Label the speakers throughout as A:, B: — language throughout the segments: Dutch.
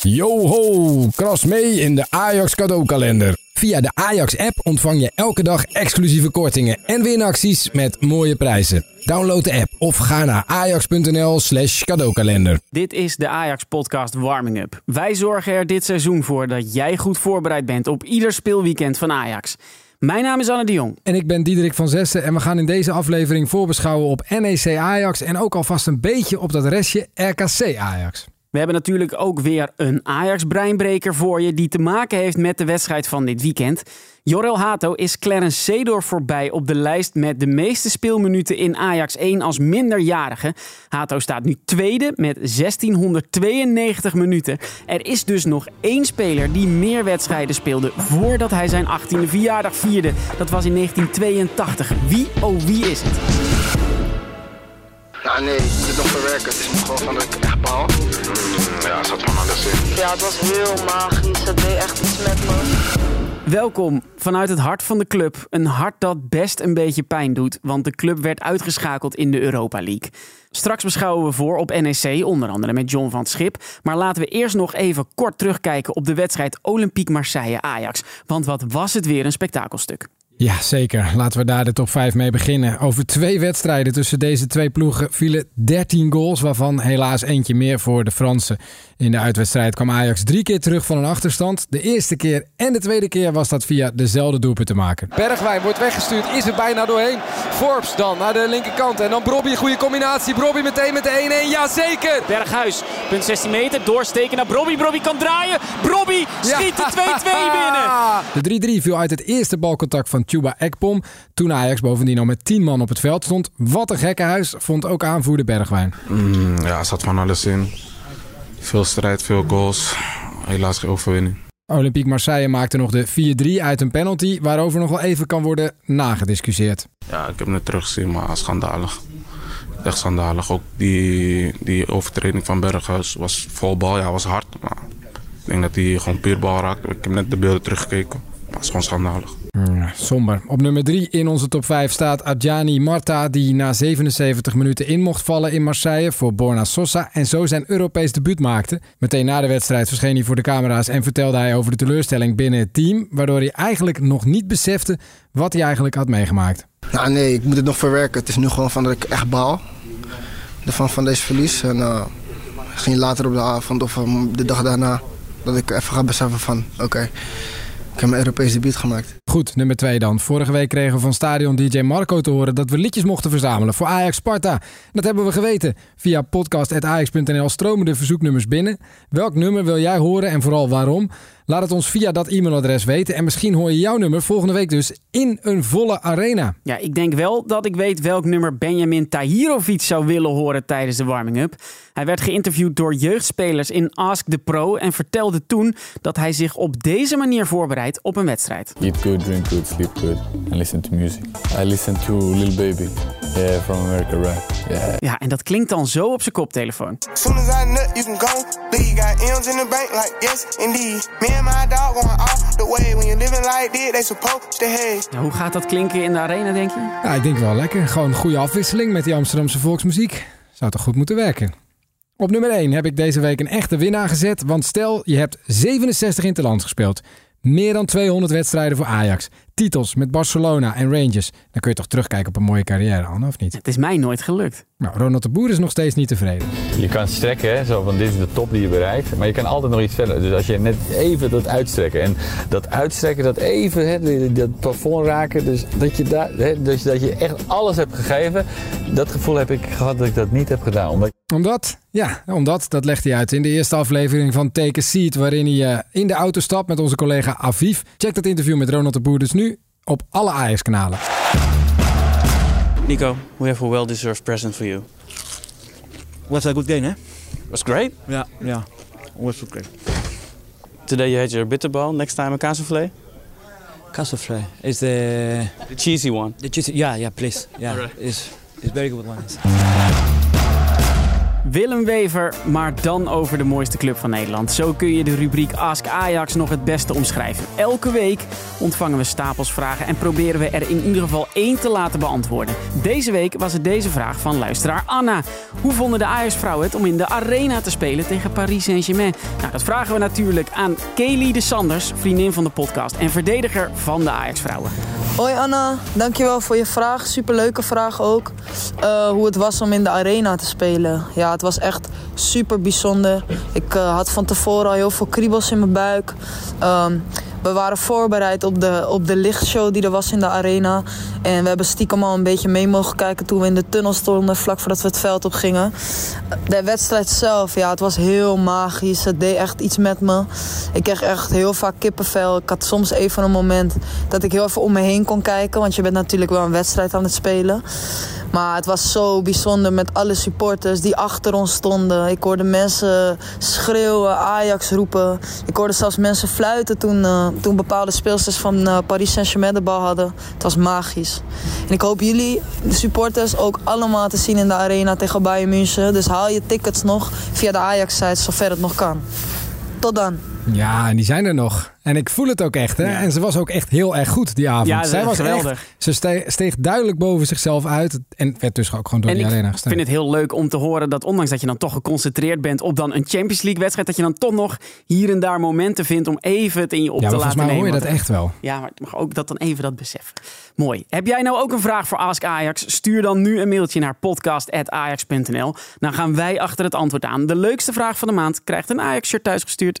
A: Yo ho, kras mee in de Ajax cadeaukalender. Via de Ajax-app ontvang je elke dag exclusieve kortingen en winacties met mooie prijzen. Download de app of ga naar ajax.nl slash cadeaukalender.
B: Dit is de Ajax-podcast Warming Up. Wij zorgen er dit seizoen voor dat jij goed voorbereid bent op ieder speelweekend van Ajax. Mijn naam is Anne de Jong.
A: En ik ben Diederik van Zessen en we gaan in deze aflevering voorbeschouwen op NEC Ajax en ook alvast een beetje op dat restje RKC Ajax.
B: We hebben natuurlijk ook weer een Ajax-breinbreker voor je die te maken heeft met de wedstrijd van dit weekend. Jorel Hato is Clarence Seedorf voorbij op de lijst met de meeste speelminuten in Ajax 1 als minderjarige. Hato staat nu tweede met 1692 minuten. Er is dus nog één speler die meer wedstrijden speelde voordat hij zijn 18e verjaardag vierde. Dat was in 1982. Wie, oh wie is het?
C: Ja, nee, ik moet het nog verwerken. Het is nog gewoon van dat ik echt baal.
D: Ja, zat van alles in.
E: Ja, het was heel magisch. Het deed echt iets met me.
B: Welkom vanuit het hart van de club. Een hart dat best een beetje pijn doet, want de club werd uitgeschakeld in de Europa League. Straks beschouwen we voor op NEC, onder andere met John van het Schip. Maar laten we eerst nog even kort terugkijken op de wedstrijd Olympique Marseille-Ajax. Want wat was het weer een spektakelstuk.
A: Ja, zeker. Laten we daar de top 5 mee beginnen. Over twee wedstrijden tussen deze twee ploegen vielen 13 goals, waarvan helaas eentje meer voor de Fransen. In de uitwedstrijd kwam Ajax drie keer terug van een achterstand. De eerste keer en de tweede keer was dat via dezelfde doelpunt te maken.
F: Bergwijn wordt weggestuurd, is er bijna doorheen. Forbes dan naar de linkerkant en dan Brobby, goede combinatie. Brobby meteen met de 1-1, jazeker!
B: Berghuis, punt 16 meter, doorsteken naar Brobby. Brobby kan draaien. Brobby schiet de 2-2 binnen.
A: De 3-3 viel uit het eerste balcontact van Chuba Ekpom. Toen Ajax bovendien al met 10 man op het veld stond. Wat een gekke huis, vond ook aanvoerder Bergwijn.
D: Mm, ja, zat van alles in. Veel strijd, veel goals. Helaas geen overwinning.
A: Olympique Marseille maakte nog de 4-3 uit een penalty, waarover nog wel even kan worden nagediscussieerd.
D: Ja, ik heb het teruggezien, maar schandalig. Echt schandalig. Ook die, die overtreding van Berghuis was vol bal. Ja, was hard. Maar ik denk dat hij gewoon puur bal raakte. Ik heb net de beelden teruggekeken. Maar het is gewoon schandalig.
A: Mm, somber. Op nummer 3 in onze top 5 staat Adjani Marta, die na 77 minuten in mocht vallen in Marseille voor Borna Sosa en zo zijn Europees debuut maakte. Meteen na de wedstrijd verscheen hij voor de camera's en vertelde hij over de teleurstelling binnen het team, waardoor hij eigenlijk nog niet besefte wat hij eigenlijk had meegemaakt.
C: Ja, nee, ik moet het nog verwerken. Het is nu gewoon van dat ik echt baal. Van, van deze verlies. En uh, misschien later op de avond of um, de dag daarna dat ik even ga beseffen van oké. Ik heb mijn Europees debuut gemaakt.
A: Goed, nummer 2 dan. Vorige week kregen we van stadion DJ Marco te horen dat we liedjes mochten verzamelen voor Ajax Sparta. Dat hebben we geweten. Via podcast.ajax.nl stromen de verzoeknummers binnen. Welk nummer wil jij horen en vooral waarom? Laat het ons via dat e-mailadres weten. En misschien hoor je jouw nummer volgende week dus in een volle arena.
B: Ja, ik denk wel dat ik weet welk nummer Benjamin Tahirovic zou willen horen tijdens de warming-up. Hij werd geïnterviewd door jeugdspelers in Ask the Pro en vertelde toen dat hij zich op deze manier voorbereidt op een wedstrijd.
G: Eat good, drink good, sleep good and listen to music. I listen to Lil Baby. Yeah, from America, right? Yeah.
B: Ja, en dat klinkt dan zo op zijn koptelefoon.
H: Soon as I nut, you can go. Leave got M's in the bank, like yes, indeed. Me and my dog going off the way. When you're living like this, they supposed to have.
B: Ja, hoe gaat dat klinken in de arena, denk je?
A: Ja, ik denk wel lekker. Gewoon een goede afwisseling met die Amsterdamse volksmuziek. Zou toch goed moeten werken. Op nummer 1 heb ik deze week een echte winnaar gezet. Want stel, je hebt 67 interlands gespeeld. Meer dan 200 wedstrijden voor Ajax. Titels met Barcelona en Rangers. Dan kun je toch terugkijken op een mooie carrière, Anne, of niet?
B: Het is mij nooit gelukt.
A: Nou, Ronald de Boer is nog steeds niet tevreden.
G: Je kan strekken, hè, zo van dit is de top die je bereikt. Maar je kan altijd nog iets verder. Dus als je net even dat uitstrekken. En dat uitstrekken, dat even hè, dat plafond raken. Dus dat je, daar, hè, dus dat je echt alles hebt gegeven. Dat gevoel heb ik gehad dat ik dat niet heb gedaan. Omdat
A: Omdat, ja, omdat, dat legt hij uit in de eerste aflevering van Take a Seat, waarin hij eh, in de auto stapt met onze collega Aviv. Check dat interview met Ronald de Boer dus nu op alle Ajax-kanalen.
I: Nico, we have a well-deserved present for you.
J: Was a good game, eh?
I: Was great.
J: Yeah, yeah. Was okay.
I: Today you had your bitterball. Next time a cassoufflé.
J: Castlefly is the
I: The cheesy one.
J: the cheese. Yeah, yeah, please. Yeah, it's it's very good one.
B: Willem Wever, maar dan over de mooiste club van Nederland. Zo kun je de rubriek Ask Ajax nog het beste omschrijven. Elke week ontvangen we stapels vragen en proberen we er in ieder geval één te laten beantwoorden. Deze week was het deze vraag van luisteraar Anna. Hoe vonden de Ajax-vrouwen het om in de arena te spelen tegen Paris Saint-Germain? Nou, dat vragen we natuurlijk aan Kelly de Sanders, vriendin van de podcast en verdediger van de Ajax-vrouwen.
K: Hoi Anna, dankjewel voor je vraag. Superleuke vraag ook. Uh, hoe het was om in de arena te spelen. Ja, het was echt super bijzonder. Ik uh, had van tevoren al heel veel kriebels in mijn buik. Um, we waren voorbereid op de, op de lichtshow die er was in de arena. En we hebben stiekem al een beetje mee mogen kijken toen we in de tunnel stonden, vlak voordat we het veld op gingen. De wedstrijd zelf, ja, het was heel magisch. Het deed echt iets met me. Ik kreeg echt heel vaak kippenvel. Ik had soms even een moment dat ik heel even om me heen kon kijken. Want je bent natuurlijk wel een wedstrijd aan het spelen. Maar het was zo bijzonder met alle supporters die achter ons stonden. Ik hoorde mensen schreeuwen, Ajax roepen. Ik hoorde zelfs mensen fluiten toen, uh, toen bepaalde speelsters van uh, Paris Saint-Germain de bal hadden. Het was magisch. En ik hoop jullie, de supporters, ook allemaal te zien in de arena tegen Bayern München. Dus haal je tickets nog via de Ajax-site zover het nog kan. Tot dan.
A: Ja, en die zijn er nog. En ik voel het ook echt. Hè? En ze was ook echt heel erg goed die avond.
B: Ja,
A: Zij was
B: geweldig.
A: Echt, ze steeg, steeg, duidelijk boven zichzelf uit. En werd dus ook gewoon door
B: en
A: die arena
B: Ik
A: gestaan.
B: vind het heel leuk om te horen dat ondanks dat je dan toch geconcentreerd bent op dan een Champions League wedstrijd, dat je dan toch nog hier en daar momenten vindt om even het in je op
A: ja,
B: te laten
A: volgens mij
B: nemen.
A: hoor je dat echt wel.
B: Ja, maar mag ook dat dan even dat beseffen. Mooi. Heb jij nou ook een vraag voor Ask Ajax? Stuur dan nu een mailtje naar podcast.ajax.nl. Dan gaan wij achter het antwoord aan. De leukste vraag van de maand krijgt een Ajax-shirt thuisgestuurd.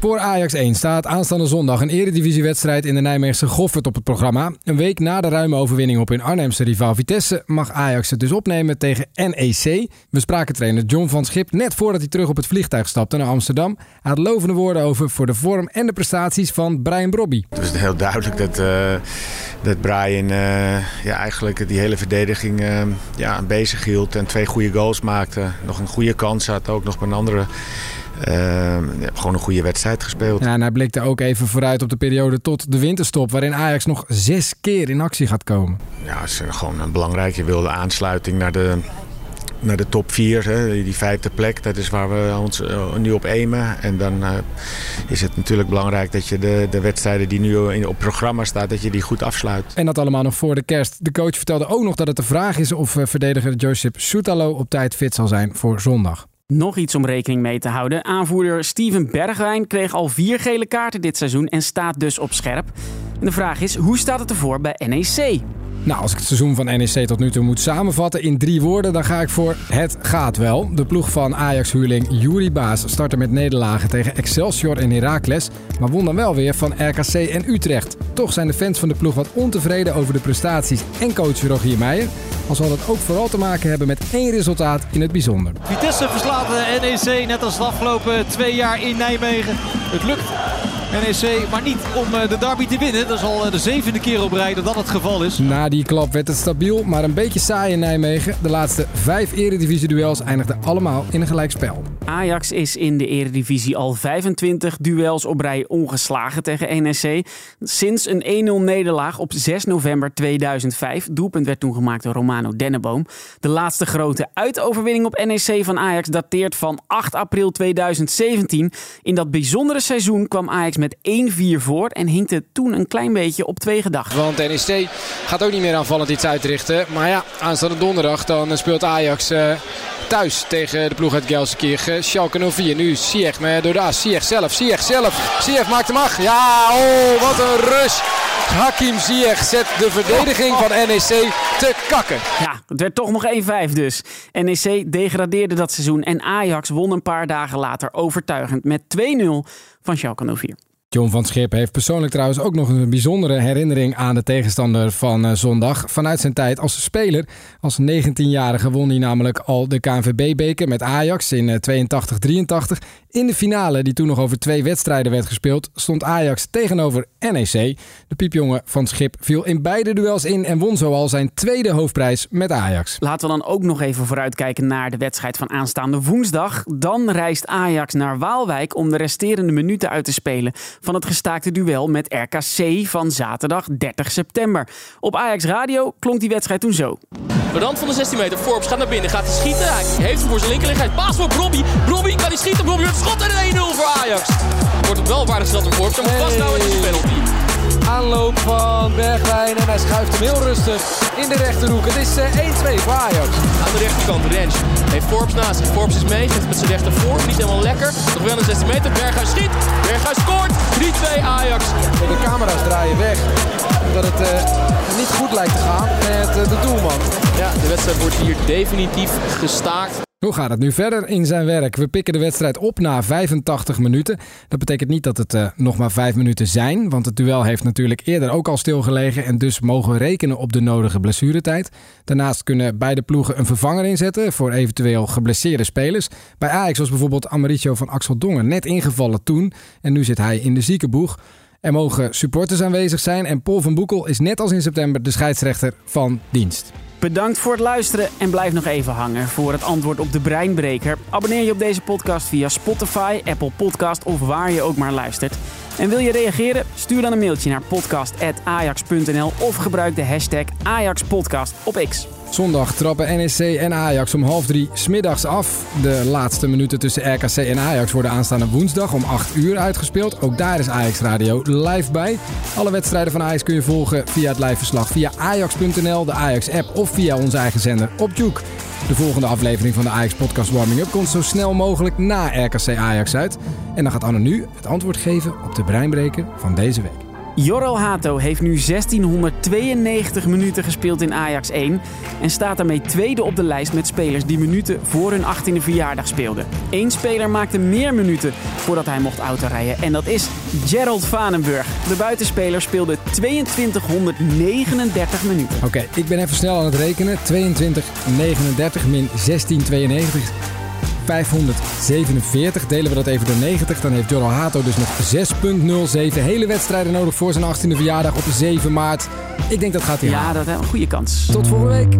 A: Voor Ajax 1 staat aanstaande zondag een eredivisiewedstrijd in de Nijmeegse Goffert op het programma. Een week na de ruime overwinning op hun Arnhemse rivaal Vitesse mag Ajax het dus opnemen tegen NEC. We spraken trainer John van Schip net voordat hij terug op het vliegtuig stapte naar Amsterdam. Hij had lovende woorden over voor de vorm en de prestaties van Brian Brobby.
L: Het was heel duidelijk dat, uh, dat Brian uh, ja, eigenlijk die hele verdediging uh, ja, bezig hield en twee goede goals maakte. Nog een goede kans had, ook nog een andere... Uh, gewoon een goede wedstrijd gespeeld.
A: Ja, en hij blikte ook even vooruit op de periode tot de winterstop, waarin Ajax nog zes keer in actie gaat komen.
L: Ja, het is gewoon een belangrijk. Je wilde aansluiting naar de, naar de top 4, hè, die vijfde plek. Dat is waar we ons uh, nu op aimen. En dan uh, is het natuurlijk belangrijk dat je de, de wedstrijden die nu in, op programma staan, dat je die goed afsluit.
A: En dat allemaal nog voor de kerst. De coach vertelde ook nog dat het de vraag is of verdediger Josip Soetalo op tijd fit zal zijn voor zondag.
B: Nog iets om rekening mee te houden. Aanvoerder Steven Bergwijn kreeg al vier gele kaarten dit seizoen en staat dus op scherp. En de vraag is, hoe staat het ervoor bij NEC?
A: Nou, als ik het seizoen van NEC tot nu toe moet samenvatten in drie woorden, dan ga ik voor het gaat wel. De ploeg van Ajax-huurling Juri Baas startte met nederlagen tegen Excelsior en Heracles, maar won dan wel weer van RKC en Utrecht. Toch zijn de fans van de ploeg wat ontevreden over de prestaties en coach Rogier Meijer. Al zal dat ook vooral te maken hebben met één resultaat in het bijzonder.
M: Vitesse verslaat de NEC net als de afgelopen twee jaar in Nijmegen. Het lukt NEC, maar niet om de derby te winnen. Dat is al de zevende keer op rij dat dat het geval is.
A: Na die klap werd het stabiel, maar een beetje saai in Nijmegen. De laatste vijf eredivisie-duels eindigden allemaal in een gelijkspel.
B: Ajax is in de eredivisie al 25 duels op rij ongeslagen tegen NEC. Sinds een 1-0 nederlaag op 6 november 2005. Doelpunt werd toen gemaakt door Romano Denneboom. De laatste grote uitoverwinning op NEC van Ajax dateert van 8 april 2017. In dat bijzondere seizoen kwam Ajax met 1-4 voor en hinkte toen een klein beetje op twee gedachten.
F: Want NEC gaat ook niet meer aanvallend iets uitrichten. Maar ja, aanstaande donderdag dan speelt Ajax uh, thuis tegen de ploeg uit Gelsenkirchen. Schalke 04. Nu Sieg met Doordaas. Sieg zelf, Sieg zelf. Sieg maakt hem af. Ja, oh, wat een rush. Hakim Ziyech zet de verdediging van NEC te kakken.
B: Ja, het werd toch nog 1-5 dus. NEC degradeerde dat seizoen en Ajax won een paar dagen later overtuigend met 2-0 van Schalke 04.
A: John van Schip heeft persoonlijk trouwens ook nog een bijzondere herinnering aan de tegenstander van uh, zondag. Vanuit zijn tijd als speler. Als 19-jarige won hij namelijk al de KNVB-beker met Ajax in uh, 82-83. In de finale, die toen nog over twee wedstrijden werd gespeeld, stond Ajax tegenover NEC. De piepjongen van Schip viel in beide duels in en won zoal zijn tweede hoofdprijs met Ajax.
B: Laten we dan ook nog even vooruitkijken naar de wedstrijd van aanstaande woensdag. Dan reist Ajax naar Waalwijk om de resterende minuten uit te spelen van het gestaakte duel met RKC van zaterdag 30 september. Op Ajax Radio klonk die wedstrijd toen zo.
N: De rand van de 16 meter. Forbes gaat naar binnen, gaat hij schieten. Hij heeft hem voor zijn linkerligheid. Paas voor Brobby. Brobby kan hij schieten. Brobby het schot en 1-0 voor Ajax. Wordt het wel waardig gezet door Forbes. Moet vasthouden en is een penalty.
F: Aanloop van Bergwijn en hij schuift hem heel rustig in de rechterhoek. Het is eh, 1-2 voor Ajax.
N: Aan de rechterkant, Rens heeft Forbes naast zich. Forbes is mee, geeft met zijn rechter voor. Niet helemaal lekker. Nog wel een 16 meter. Berghuis schiet. Berghuis scoort. 3-2 Ajax.
F: De camera's draaien weg. Omdat het eh, niet goed lijkt te gaan met eh, de doelman.
N: Ja, de wedstrijd wordt hier definitief gestaakt.
A: Hoe gaat het nu verder in zijn werk? We pikken de wedstrijd op na 85 minuten. Dat betekent niet dat het uh, nog maar 5 minuten zijn, want het duel heeft natuurlijk eerder ook al stilgelegen en dus mogen we rekenen op de nodige blessuretijd. Daarnaast kunnen beide ploegen een vervanger inzetten voor eventueel geblesseerde spelers. Bij Ajax was bijvoorbeeld Amaricio van Axel Dongen net ingevallen toen en nu zit hij in de ziekenboeg. Er mogen supporters aanwezig zijn en Paul van Boekel is net als in september de scheidsrechter van dienst.
B: Bedankt voor het luisteren en blijf nog even hangen voor het antwoord op de breinbreker. Abonneer je op deze podcast via Spotify, Apple Podcast of waar je ook maar luistert. En wil je reageren? Stuur dan een mailtje naar podcast.ajax.nl of gebruik de hashtag AjaxPodcast op X.
A: Zondag trappen NEC en Ajax om half drie smiddags af. De laatste minuten tussen RKC en Ajax worden aanstaande woensdag om 8 uur uitgespeeld. Ook daar is Ajax Radio live bij. Alle wedstrijden van Ajax kun je volgen via het liveverslag via ajax.nl, de Ajax-app of via onze eigen zender op Juke. De volgende aflevering van de Ajax Podcast Warming Up komt zo snel mogelijk na RKC Ajax uit. En dan gaat Anne nu het antwoord geven op de breinbreker van deze week.
B: Jorrel Hato heeft nu 1692 minuten gespeeld in Ajax 1 en staat daarmee tweede op de lijst met spelers die minuten voor hun 18e verjaardag speelden. Eén speler maakte meer minuten voordat hij mocht autorijden en dat is Gerald Vanenburg. De buitenspeler speelde 2239 minuten.
A: Oké, ik ben even snel aan het rekenen. 2239 min 1692 547. Delen we dat even door 90. Dan heeft Jorro Hato dus nog 6,07 hele wedstrijden nodig voor zijn 18e verjaardag op 7 maart. Ik denk dat gaat hij
B: Ja, dat is een goede kans.
A: Tot volgende week.